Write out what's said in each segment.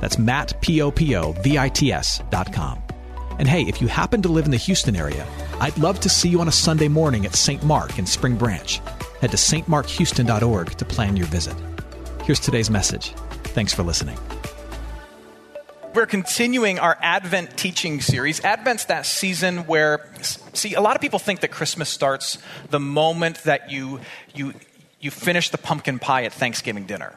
That's Matt, P-O-P-O-V-I-T-S dot com. And hey, if you happen to live in the Houston area, I'd love to see you on a Sunday morning at St. Mark in Spring Branch. Head to stmarkhouston.org to plan your visit. Here's today's message. Thanks for listening. We're continuing our Advent teaching series. Advent's that season where, see, a lot of people think that Christmas starts the moment that you, you, you finish the pumpkin pie at Thanksgiving dinner.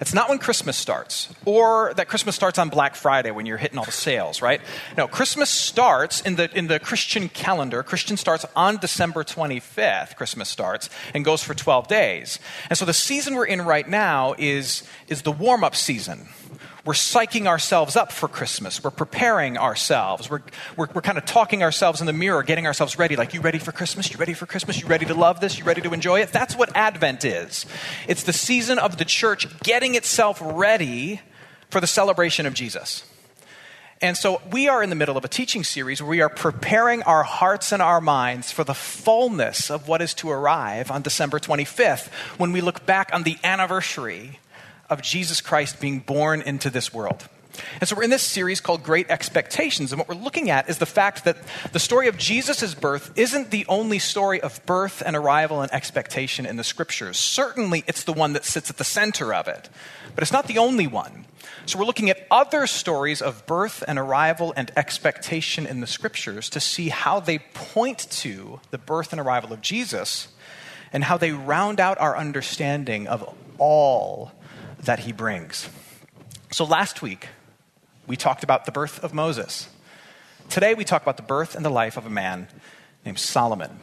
It's not when Christmas starts, or that Christmas starts on Black Friday when you're hitting all the sales, right? No, Christmas starts in the, in the Christian calendar. Christian starts on December 25th, Christmas starts, and goes for 12 days. And so the season we're in right now is, is the warm up season we're psyching ourselves up for Christmas. We're preparing ourselves. We're, we're, we're kind of talking ourselves in the mirror, getting ourselves ready. Like, you ready for Christmas? You ready for Christmas? You ready to love this? You ready to enjoy it? That's what Advent is. It's the season of the church getting itself ready for the celebration of Jesus. And so we are in the middle of a teaching series where we are preparing our hearts and our minds for the fullness of what is to arrive on December 25th when we look back on the anniversary of Jesus Christ being born into this world. And so we're in this series called Great Expectations. And what we're looking at is the fact that the story of Jesus' birth isn't the only story of birth and arrival and expectation in the scriptures. Certainly, it's the one that sits at the center of it, but it's not the only one. So we're looking at other stories of birth and arrival and expectation in the scriptures to see how they point to the birth and arrival of Jesus and how they round out our understanding of all that he brings. So last week, we talked about the birth of Moses. Today, we talk about the birth and the life of a man named Solomon.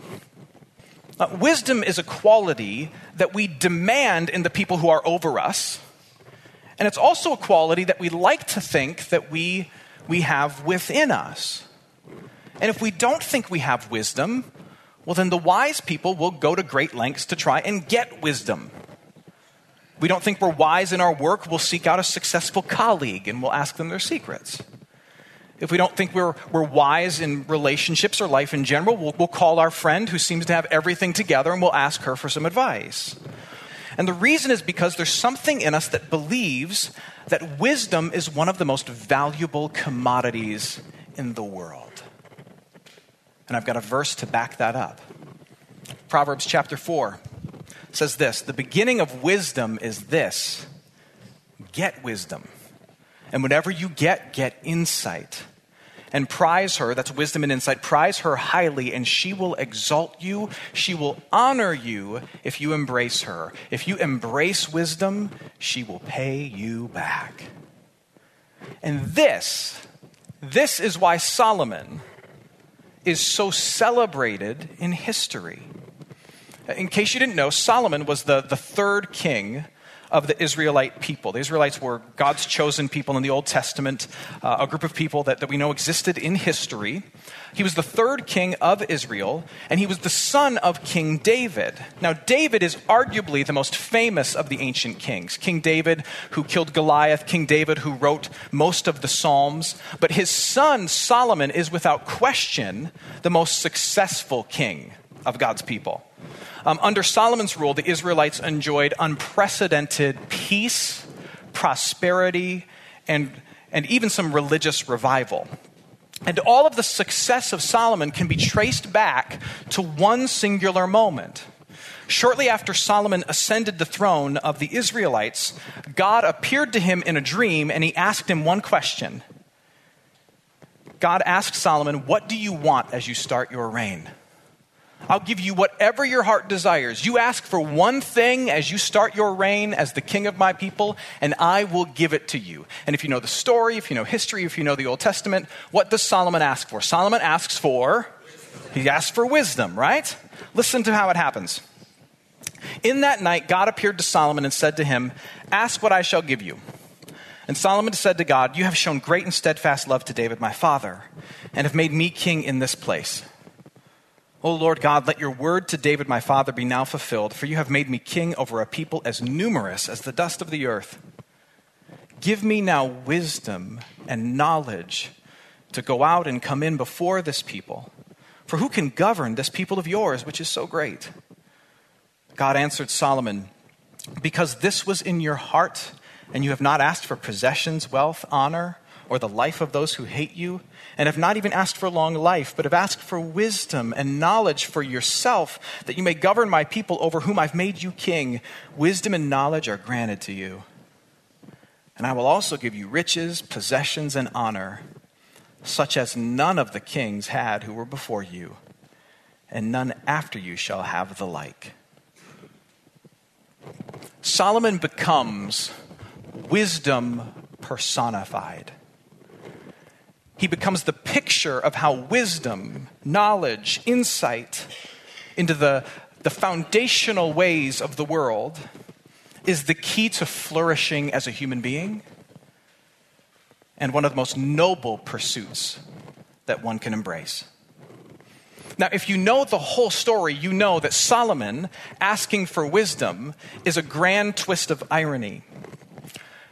Wisdom is a quality that we demand in the people who are over us, and it's also a quality that we like to think that we, we have within us. And if we don't think we have wisdom, well, then the wise people will go to great lengths to try and get wisdom we don't think we're wise in our work, we'll seek out a successful colleague and we'll ask them their secrets. If we don't think we're, we're wise in relationships or life in general, we'll, we'll call our friend who seems to have everything together and we'll ask her for some advice. And the reason is because there's something in us that believes that wisdom is one of the most valuable commodities in the world. And I've got a verse to back that up. Proverbs chapter 4 says this The beginning of wisdom is this get wisdom. And whatever you get, get insight. And prize her, that's wisdom and insight, prize her highly, and she will exalt you. She will honor you if you embrace her. If you embrace wisdom, she will pay you back. And this, this is why Solomon is so celebrated in history. In case you didn't know, Solomon was the, the third king of the Israelite people. The Israelites were God's chosen people in the Old Testament, uh, a group of people that, that we know existed in history. He was the third king of Israel, and he was the son of King David. Now, David is arguably the most famous of the ancient kings. King David, who killed Goliath, King David, who wrote most of the Psalms. But his son, Solomon, is without question the most successful king of God's people. Um, under Solomon's rule, the Israelites enjoyed unprecedented peace, prosperity, and, and even some religious revival. And all of the success of Solomon can be traced back to one singular moment. Shortly after Solomon ascended the throne of the Israelites, God appeared to him in a dream and he asked him one question. God asked Solomon, What do you want as you start your reign? I'll give you whatever your heart desires. You ask for one thing as you start your reign as the king of my people, and I will give it to you. And if you know the story, if you know history, if you know the Old Testament, what does Solomon ask for? Solomon asks for, he asks for wisdom, right? Listen to how it happens. In that night, God appeared to Solomon and said to him, Ask what I shall give you. And Solomon said to God, You have shown great and steadfast love to David, my father, and have made me king in this place. O Lord God, let your word to David, my father, be now fulfilled, for you have made me king over a people as numerous as the dust of the earth. Give me now wisdom and knowledge to go out and come in before this people. For who can govern this people of yours, which is so great? God answered Solomon, Because this was in your heart, and you have not asked for possessions, wealth, honor, or the life of those who hate you, and have not even asked for long life, but have asked for wisdom and knowledge for yourself, that you may govern my people over whom I've made you king. Wisdom and knowledge are granted to you. And I will also give you riches, possessions, and honor, such as none of the kings had who were before you, and none after you shall have the like. Solomon becomes wisdom personified. He becomes the picture of how wisdom, knowledge, insight into the, the foundational ways of the world is the key to flourishing as a human being and one of the most noble pursuits that one can embrace. Now, if you know the whole story, you know that Solomon asking for wisdom is a grand twist of irony.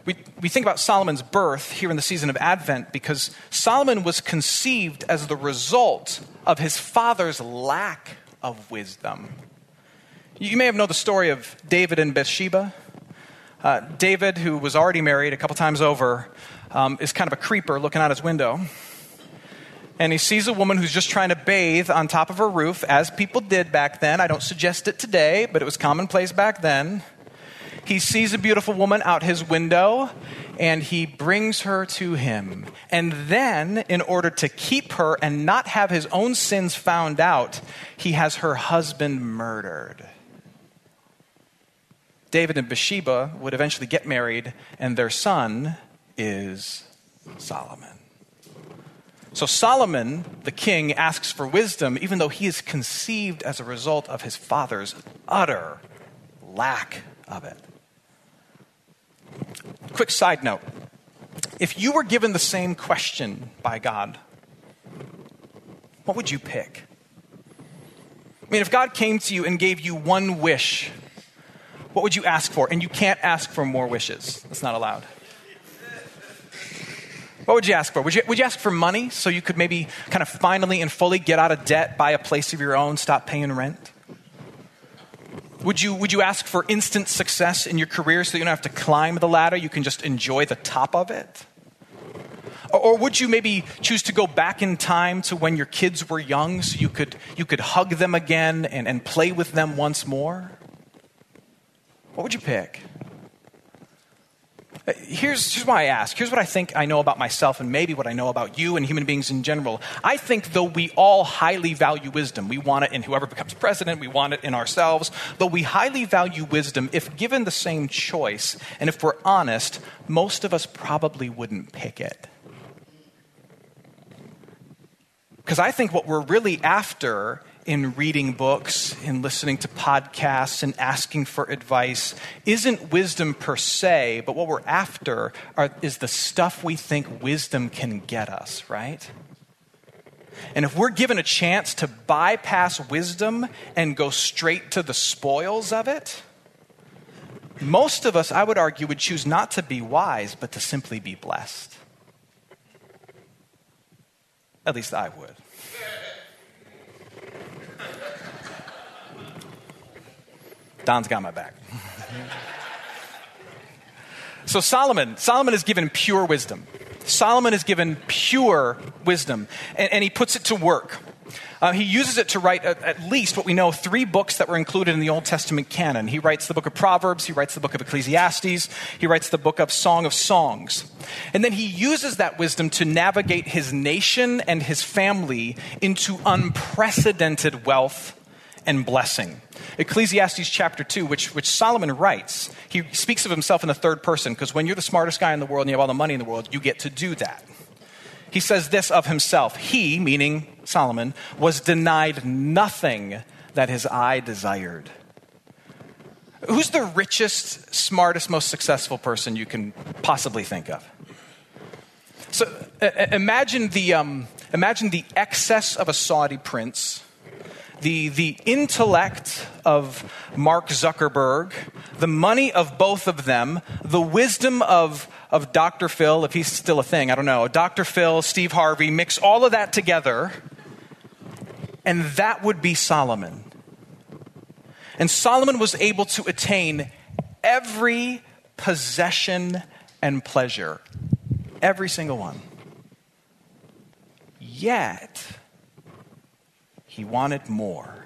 We, we think about Solomon's birth here in the season of Advent because Solomon was conceived as the result of his father's lack of wisdom. You may have known the story of David and Bathsheba. Uh, David, who was already married a couple times over, um, is kind of a creeper looking out his window. And he sees a woman who's just trying to bathe on top of her roof, as people did back then. I don't suggest it today, but it was commonplace back then. He sees a beautiful woman out his window and he brings her to him. And then, in order to keep her and not have his own sins found out, he has her husband murdered. David and Bathsheba would eventually get married, and their son is Solomon. So Solomon, the king, asks for wisdom, even though he is conceived as a result of his father's utter lack of it. Quick side note if you were given the same question by God, what would you pick? I mean, if God came to you and gave you one wish, what would you ask for? And you can't ask for more wishes, that's not allowed. What would you ask for? Would you, would you ask for money so you could maybe kind of finally and fully get out of debt, buy a place of your own, stop paying rent? Would you, would you ask for instant success in your career so you don't have to climb the ladder? You can just enjoy the top of it? Or, would you maybe choose to go back in time to when your kids were young so you could, you could hug them again and, and play with them once more? What would you pick? Here's, here's why I ask. Here's what I think I know about myself and maybe what I know about you and human beings in general. I think though we all highly value wisdom, we want it in whoever becomes president, we want it in ourselves, though we highly value wisdom, if given the same choice, and if we're honest, most of us probably wouldn't pick it. Because I think what we're really after in reading books, in listening to podcasts, and asking for advice isn't wisdom per se, but what we're after are, is the stuff we think wisdom can get us, right? And if we're given a chance to bypass wisdom and go straight to the spoils of it, most of us, I would argue, would choose not to be wise, but to simply be blessed. At least I would. Don's got my back. so Solomon, Solomon is given pure wisdom. Solomon is given pure wisdom, and, and he puts it to work. Uh, he uses it to write at, at, least what we know three books that were included in the Old Testament canon. He writes the book of Proverbs, he writes the book of Ecclesiastes, he writes the book of Song of Songs. And then he uses that wisdom to navigate his nation and his family into unprecedented wealth and blessing. Ecclesiastes chapter 2, which, which Solomon writes, he speaks of himself in the third person because when you're the smartest guy in the world and you have all the money in the world, you get to do that. He says this of himself He, meaning Solomon, was denied nothing that his eye desired. Who's the richest, smartest, most successful person you can possibly think of? So uh, imagine the, um, imagine the excess of a Saudi prince, the, the intellect of Mark Zuckerberg, the money of both of them, the wisdom of, of Dr. Phil, if he's still a thing, I don't know, Dr. Phil, Steve Harvey, mix all of that together, and that would be Solomon. And Solomon was able to attain every possession and pleasure, every single one. Yet, he wanted more.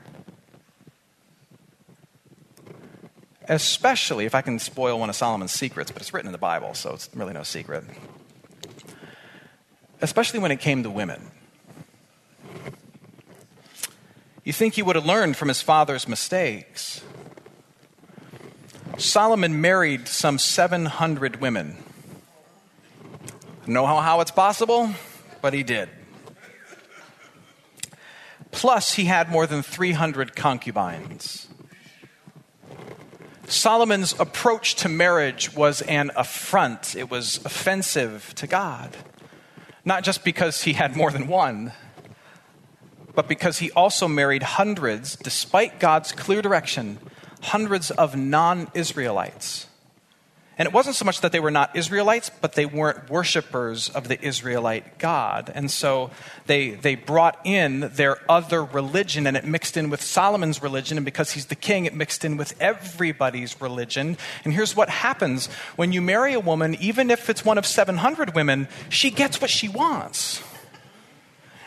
Especially if I can spoil one of Solomon's secrets, but it's written in the Bible, so it's really no secret. Especially when it came to women. You think he would have learned from his father's mistakes. Solomon married some 700 women. Know how, how it's possible? But he did. Plus, he had more than 300 concubines. Solomon's approach to marriage was an affront, it was offensive to God. Not just because he had more than one, but because he also married hundreds, despite God's clear direction, hundreds of non Israelites. And it wasn't so much that they were not Israelites, but they weren't worshippers of the Israelite God. And so they, they brought in their other religion and it mixed in with Solomon's religion. And because he's the king, it mixed in with everybody's religion. And here's what happens when you marry a woman, even if it's one of 700 women, she gets what she wants.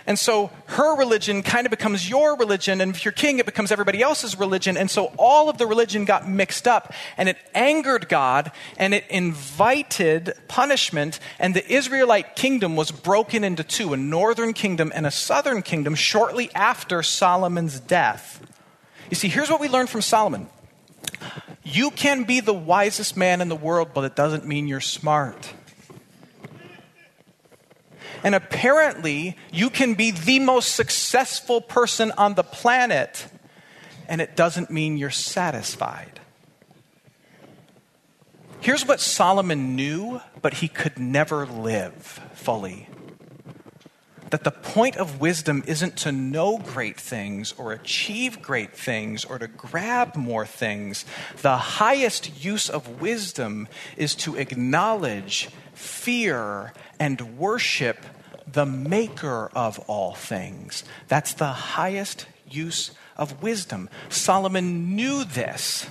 And so her religion kind of becomes your religion, and if you're king, it becomes everybody else's religion. And so all of the religion got mixed up, and it angered God, and it invited punishment, and the Israelite kingdom was broken into two a northern kingdom and a southern kingdom shortly after Solomon's death. You see, here's what we learned from Solomon. You can be the wisest man in the world, but it doesn't mean you're smart. And apparently, you can be the most successful person on the planet, and it doesn't mean you're satisfied. Here's what Solomon knew, but he could never live fully that the point of wisdom isn't to know great things or achieve great things or to grab more things. The highest use of wisdom is to acknowledge, fear, and worship the maker of all things. That's the highest use of wisdom. Solomon knew this.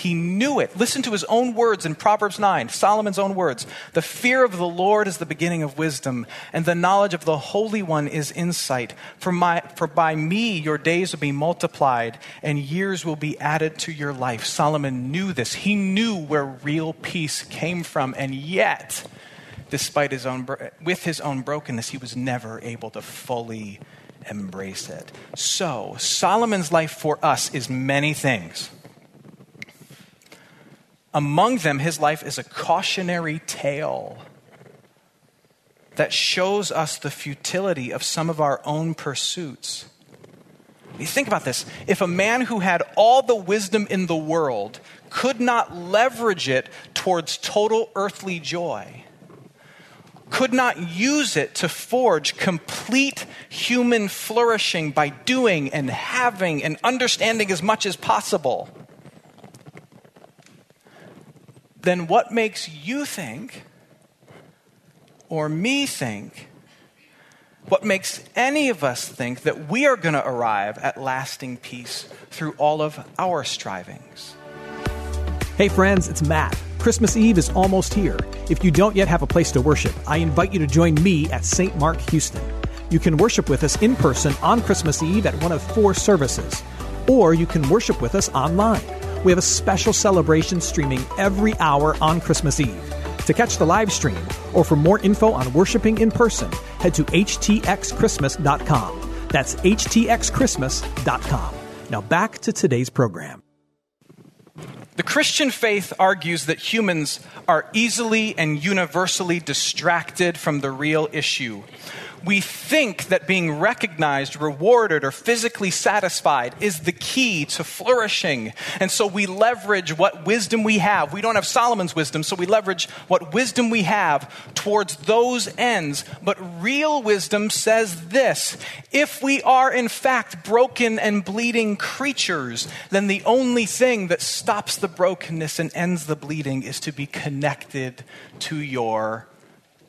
He knew it. Listen to his own words in Proverbs 9, Solomon's own words. The fear of the Lord is the beginning of wisdom, and the knowledge of the Holy One is insight. For, my, for by me your days will be multiplied, and years will be added to your life. Solomon knew this. He knew where real peace came from, and yet, despite his own, with his own brokenness, he was never able to fully embrace it. So, Solomon's life for us is many things. Among them, his life is a cautionary tale that shows us the futility of some of our own pursuits. You think about this. If a man who had all the wisdom in the world could not leverage it towards total earthly joy, could not use it to forge complete human flourishing by doing and having and understanding as much as possible, then what makes you think, or me think, what makes any of us think that we are going to arrive at lasting peace through all of our strivings? Hey, friends, it's Matt. Christmas Eve is almost here. If you don't yet have a place to worship, I invite you to join me at St. Mark Houston. You can worship with us in person on Christmas Eve at one of four services, or you can worship with us online. We have a special celebration streaming every hour on Christmas Eve. To catch the live stream or for more info on worshiping in person, head to htxchristmas.com. That's htxchristmas.com. Now back to today's program. The Christian faith argues that humans are easily and universally distracted from the real issue. We think that being recognized, rewarded, or physically satisfied is the key to flourishing. And so we leverage what wisdom we have. We don't have Solomon's wisdom, so we leverage what wisdom we have towards those ends. But real wisdom says this if we are in fact broken and bleeding creatures, then the only thing that stops the brokenness and ends the bleeding is to be connected to your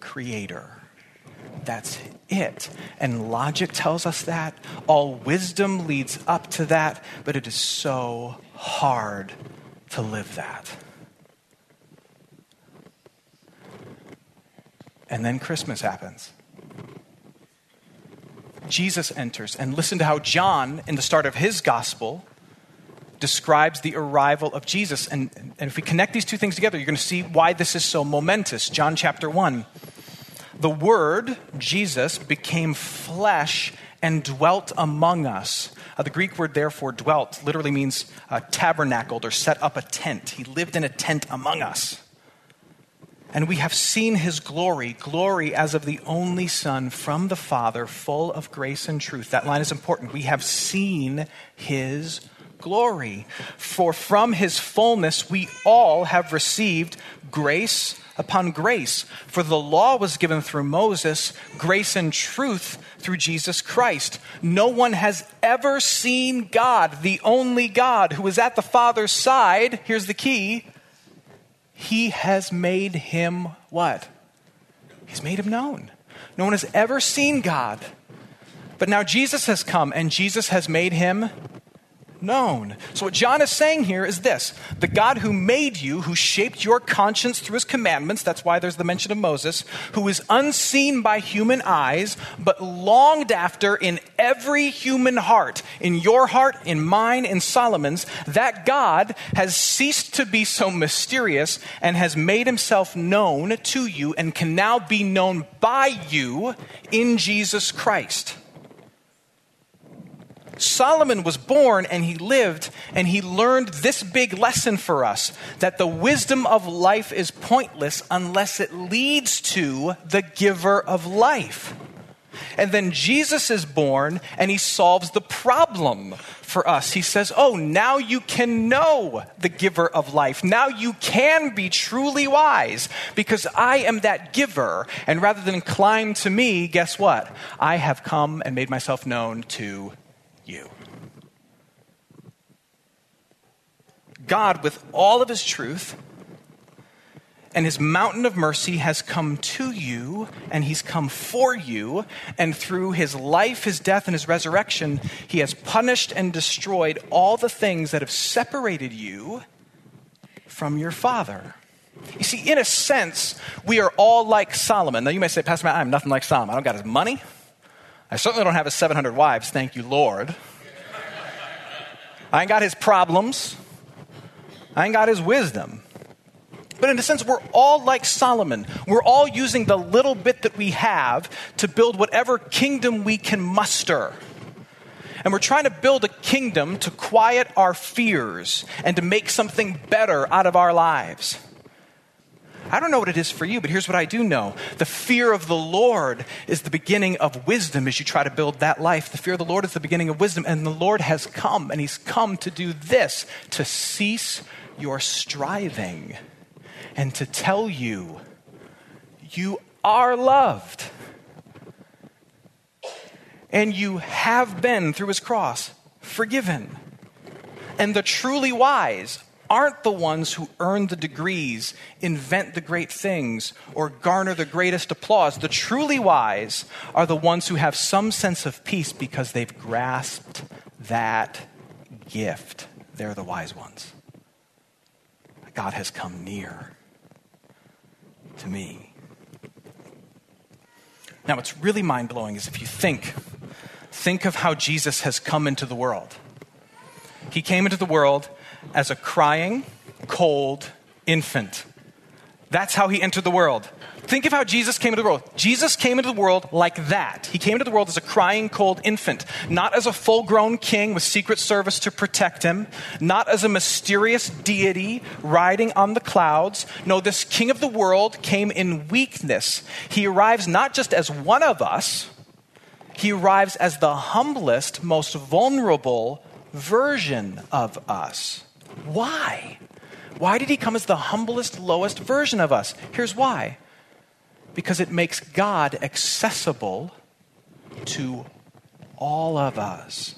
Creator. That's it. And logic tells us that. All wisdom leads up to that, but it is so hard to live that. And then Christmas happens. Jesus enters, and listen to how John, in the start of his gospel, describes the arrival of Jesus. And, and if we connect these two things together, you're going to see why this is so momentous. John chapter 1 the Word, Jesus, became flesh and dwelt among us. Uh, the Greek word, therefore, dwelt, literally means uh, tabernacled or set up a tent. He lived in a tent among us. And we have seen his glory, glory as of the only Son from the Father, full of grace and truth. That line is important. We have seen his glory. For from his fullness we all have received grace upon grace. For the law was given through Moses, grace and truth through Jesus Christ. No one has ever seen God, the only God who is at the Father's side. Here's the key He has made him what? He's made him known. No one has ever seen God. But now Jesus has come and Jesus has made him known. So, what John is saying here is this the God who made you, who shaped your conscience through his commandments, that's why there's the mention of Moses, who is unseen by human eyes, but longed after in every human heart, in your heart, in mine, in Solomon's, that God has ceased to be so mysterious and has made himself known to you and can now be known by you in Jesus Christ. Solomon was born and he lived and he learned this big lesson for us that the wisdom of life is pointless unless it leads to the giver of life. And then Jesus is born and he solves the problem for us. He says, Oh, now you can know the giver of life. Now you can be truly wise because I am that giver. And rather than climb to me, guess what? I have come and made myself known to you. God, with all of his truth and his mountain of mercy, has come to you and he's come for you. And through his life, his death, and his resurrection, he has punished and destroyed all the things that have separated you from your Father. You see, in a sense, we are all like Solomon. Now, you may say, Pastor Matt, I'm nothing like Solomon. I don't got his money. I certainly don't have his 700 wives, thank you, Lord. I ain't got his problems. I ain't got his wisdom. But in a sense, we're all like Solomon. We're all using the little bit that we have to build whatever kingdom we can muster. And we're trying to build a kingdom to quiet our fears and to make something better out of our lives. I don't know what it is for you, but here's what I do know. The fear of the Lord is the beginning of wisdom as you try to build that life. The fear of the Lord is the beginning of wisdom, and the Lord has come, and He's come to do this to cease your striving and to tell you you are loved. And you have been, through His cross, forgiven. And the truly wise aren't the ones who earn the degrees, invent the great things, or garner the greatest applause. The truly wise are the ones who have some sense of peace because they've grasped that gift. They're the wise ones. God has come near to me. Now, what's really mind blowing is if you think, think of how Jesus has come into the world. He came into the world as a crying, cold infant. That's how he entered the world. Think of how Jesus came into the world. Jesus came into the world like that. He came into the world as a crying, cold infant, not as a full grown king with secret service to protect him, not as a mysterious deity riding on the clouds. No, this king of the world came in weakness. He arrives not just as one of us, He arrives as the humblest, most vulnerable version of us. Why? Why did he come as the humblest, lowest version of us? Here's why because it makes God accessible to all of us,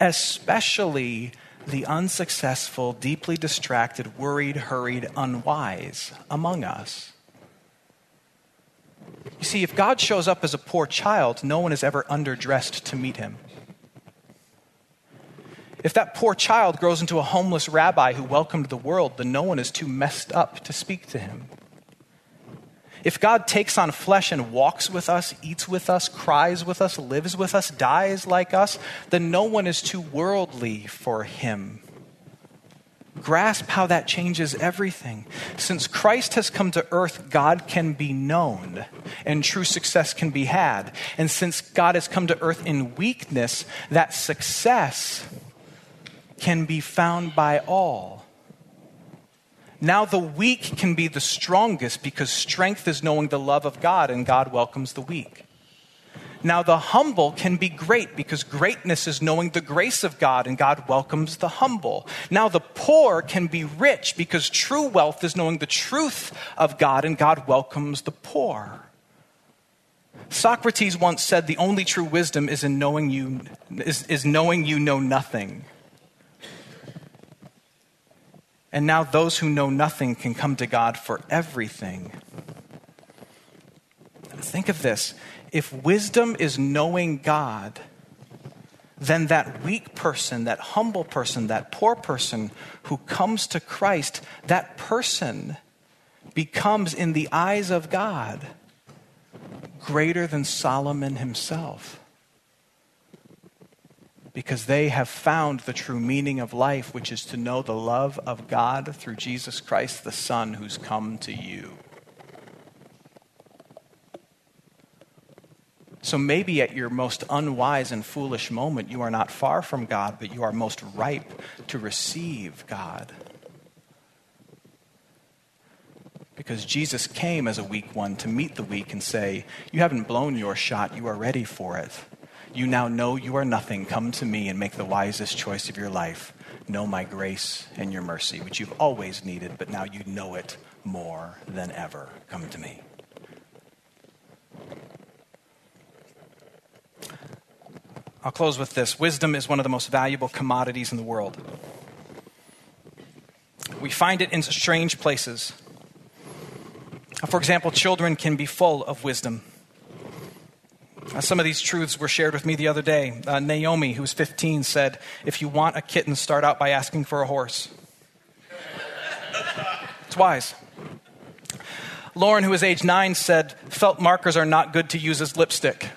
especially the unsuccessful, deeply distracted, worried, hurried, unwise among us. You see, if God shows up as a poor child, no one is ever underdressed to meet him. If that poor child grows into a homeless rabbi who welcomed the world, then no one is too messed up to speak to him. If God takes on flesh and walks with us, eats with us, cries with us, lives with us, dies like us, then no one is too worldly for him. Grasp how that changes everything. Since Christ has come to earth, God can be known and true success can be had. And since God has come to earth in weakness, that success can be found by all. Now the weak can be the strongest because strength is knowing the love of God and God welcomes the weak. Now the humble can be great because greatness is knowing the grace of God and God welcomes the humble. Now the poor can be rich because true wealth is knowing the truth of God and God welcomes the poor. Socrates once said the only true wisdom is in knowing you is, is knowing you know nothing. And now those who know nothing can come to God for everything. Think of this. If wisdom is knowing God, then that weak person, that humble person, that poor person who comes to Christ, that person becomes, in the eyes of God, greater than Solomon himself because they have found the true meaning of life, which is to know the love of God through Jesus Christ, the Son, who's come to you. So maybe at your most unwise and foolish moment, you are not far from God, but you are most ripe to receive God. Because Jesus came as a weak one to meet the weak and say, You haven't blown your shot, you are ready for it. You now know you are nothing. Come to me and make the wisest choice of your life. Know my grace and your mercy, which you've always needed, but now you know it more than ever. Come to me. I'll close with this. Wisdom is one of the most valuable commodities in the world. We find it in strange places. For example, children can be full of wisdom. Uh, some of these truths were shared with me the other day. Uh, Naomi, who was 15, said, If you want a kitten, start out by asking for a horse. it's wise. Lauren, who was age nine, said, Felt markers are not good to use as lipstick.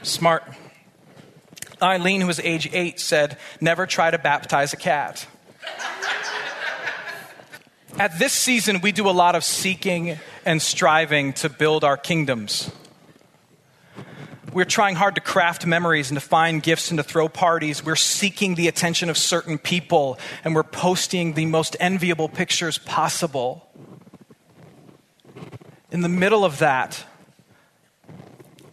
Smart. Eileen, who was age eight, said, Never try to baptize a cat. At this season, we do a lot of seeking and striving to build our kingdoms we're trying hard to craft memories and to find gifts and to throw parties. We're seeking the attention of certain people and we're posting the most enviable pictures possible. In the middle of that,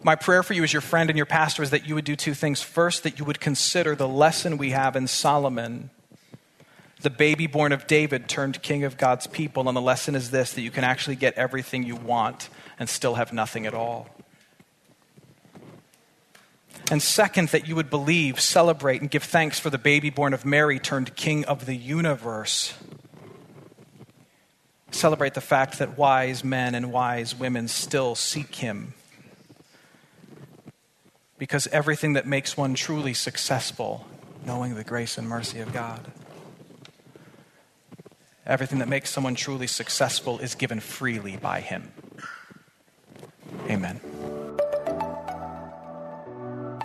my prayer for you as your friend and your pastor is that you would do two things. First, that you would consider the lesson we have in Solomon, the baby born of David turned king of God's people. And the lesson is this that you can actually get everything you want and still have nothing at all. And second, that you would believe, celebrate, and give thanks for the baby born of Mary turned king of the universe. Celebrate the fact that wise men and wise women still seek him. Because everything that makes one truly successful, knowing the grace and mercy of God, everything that makes someone truly successful is given freely by him. Amen.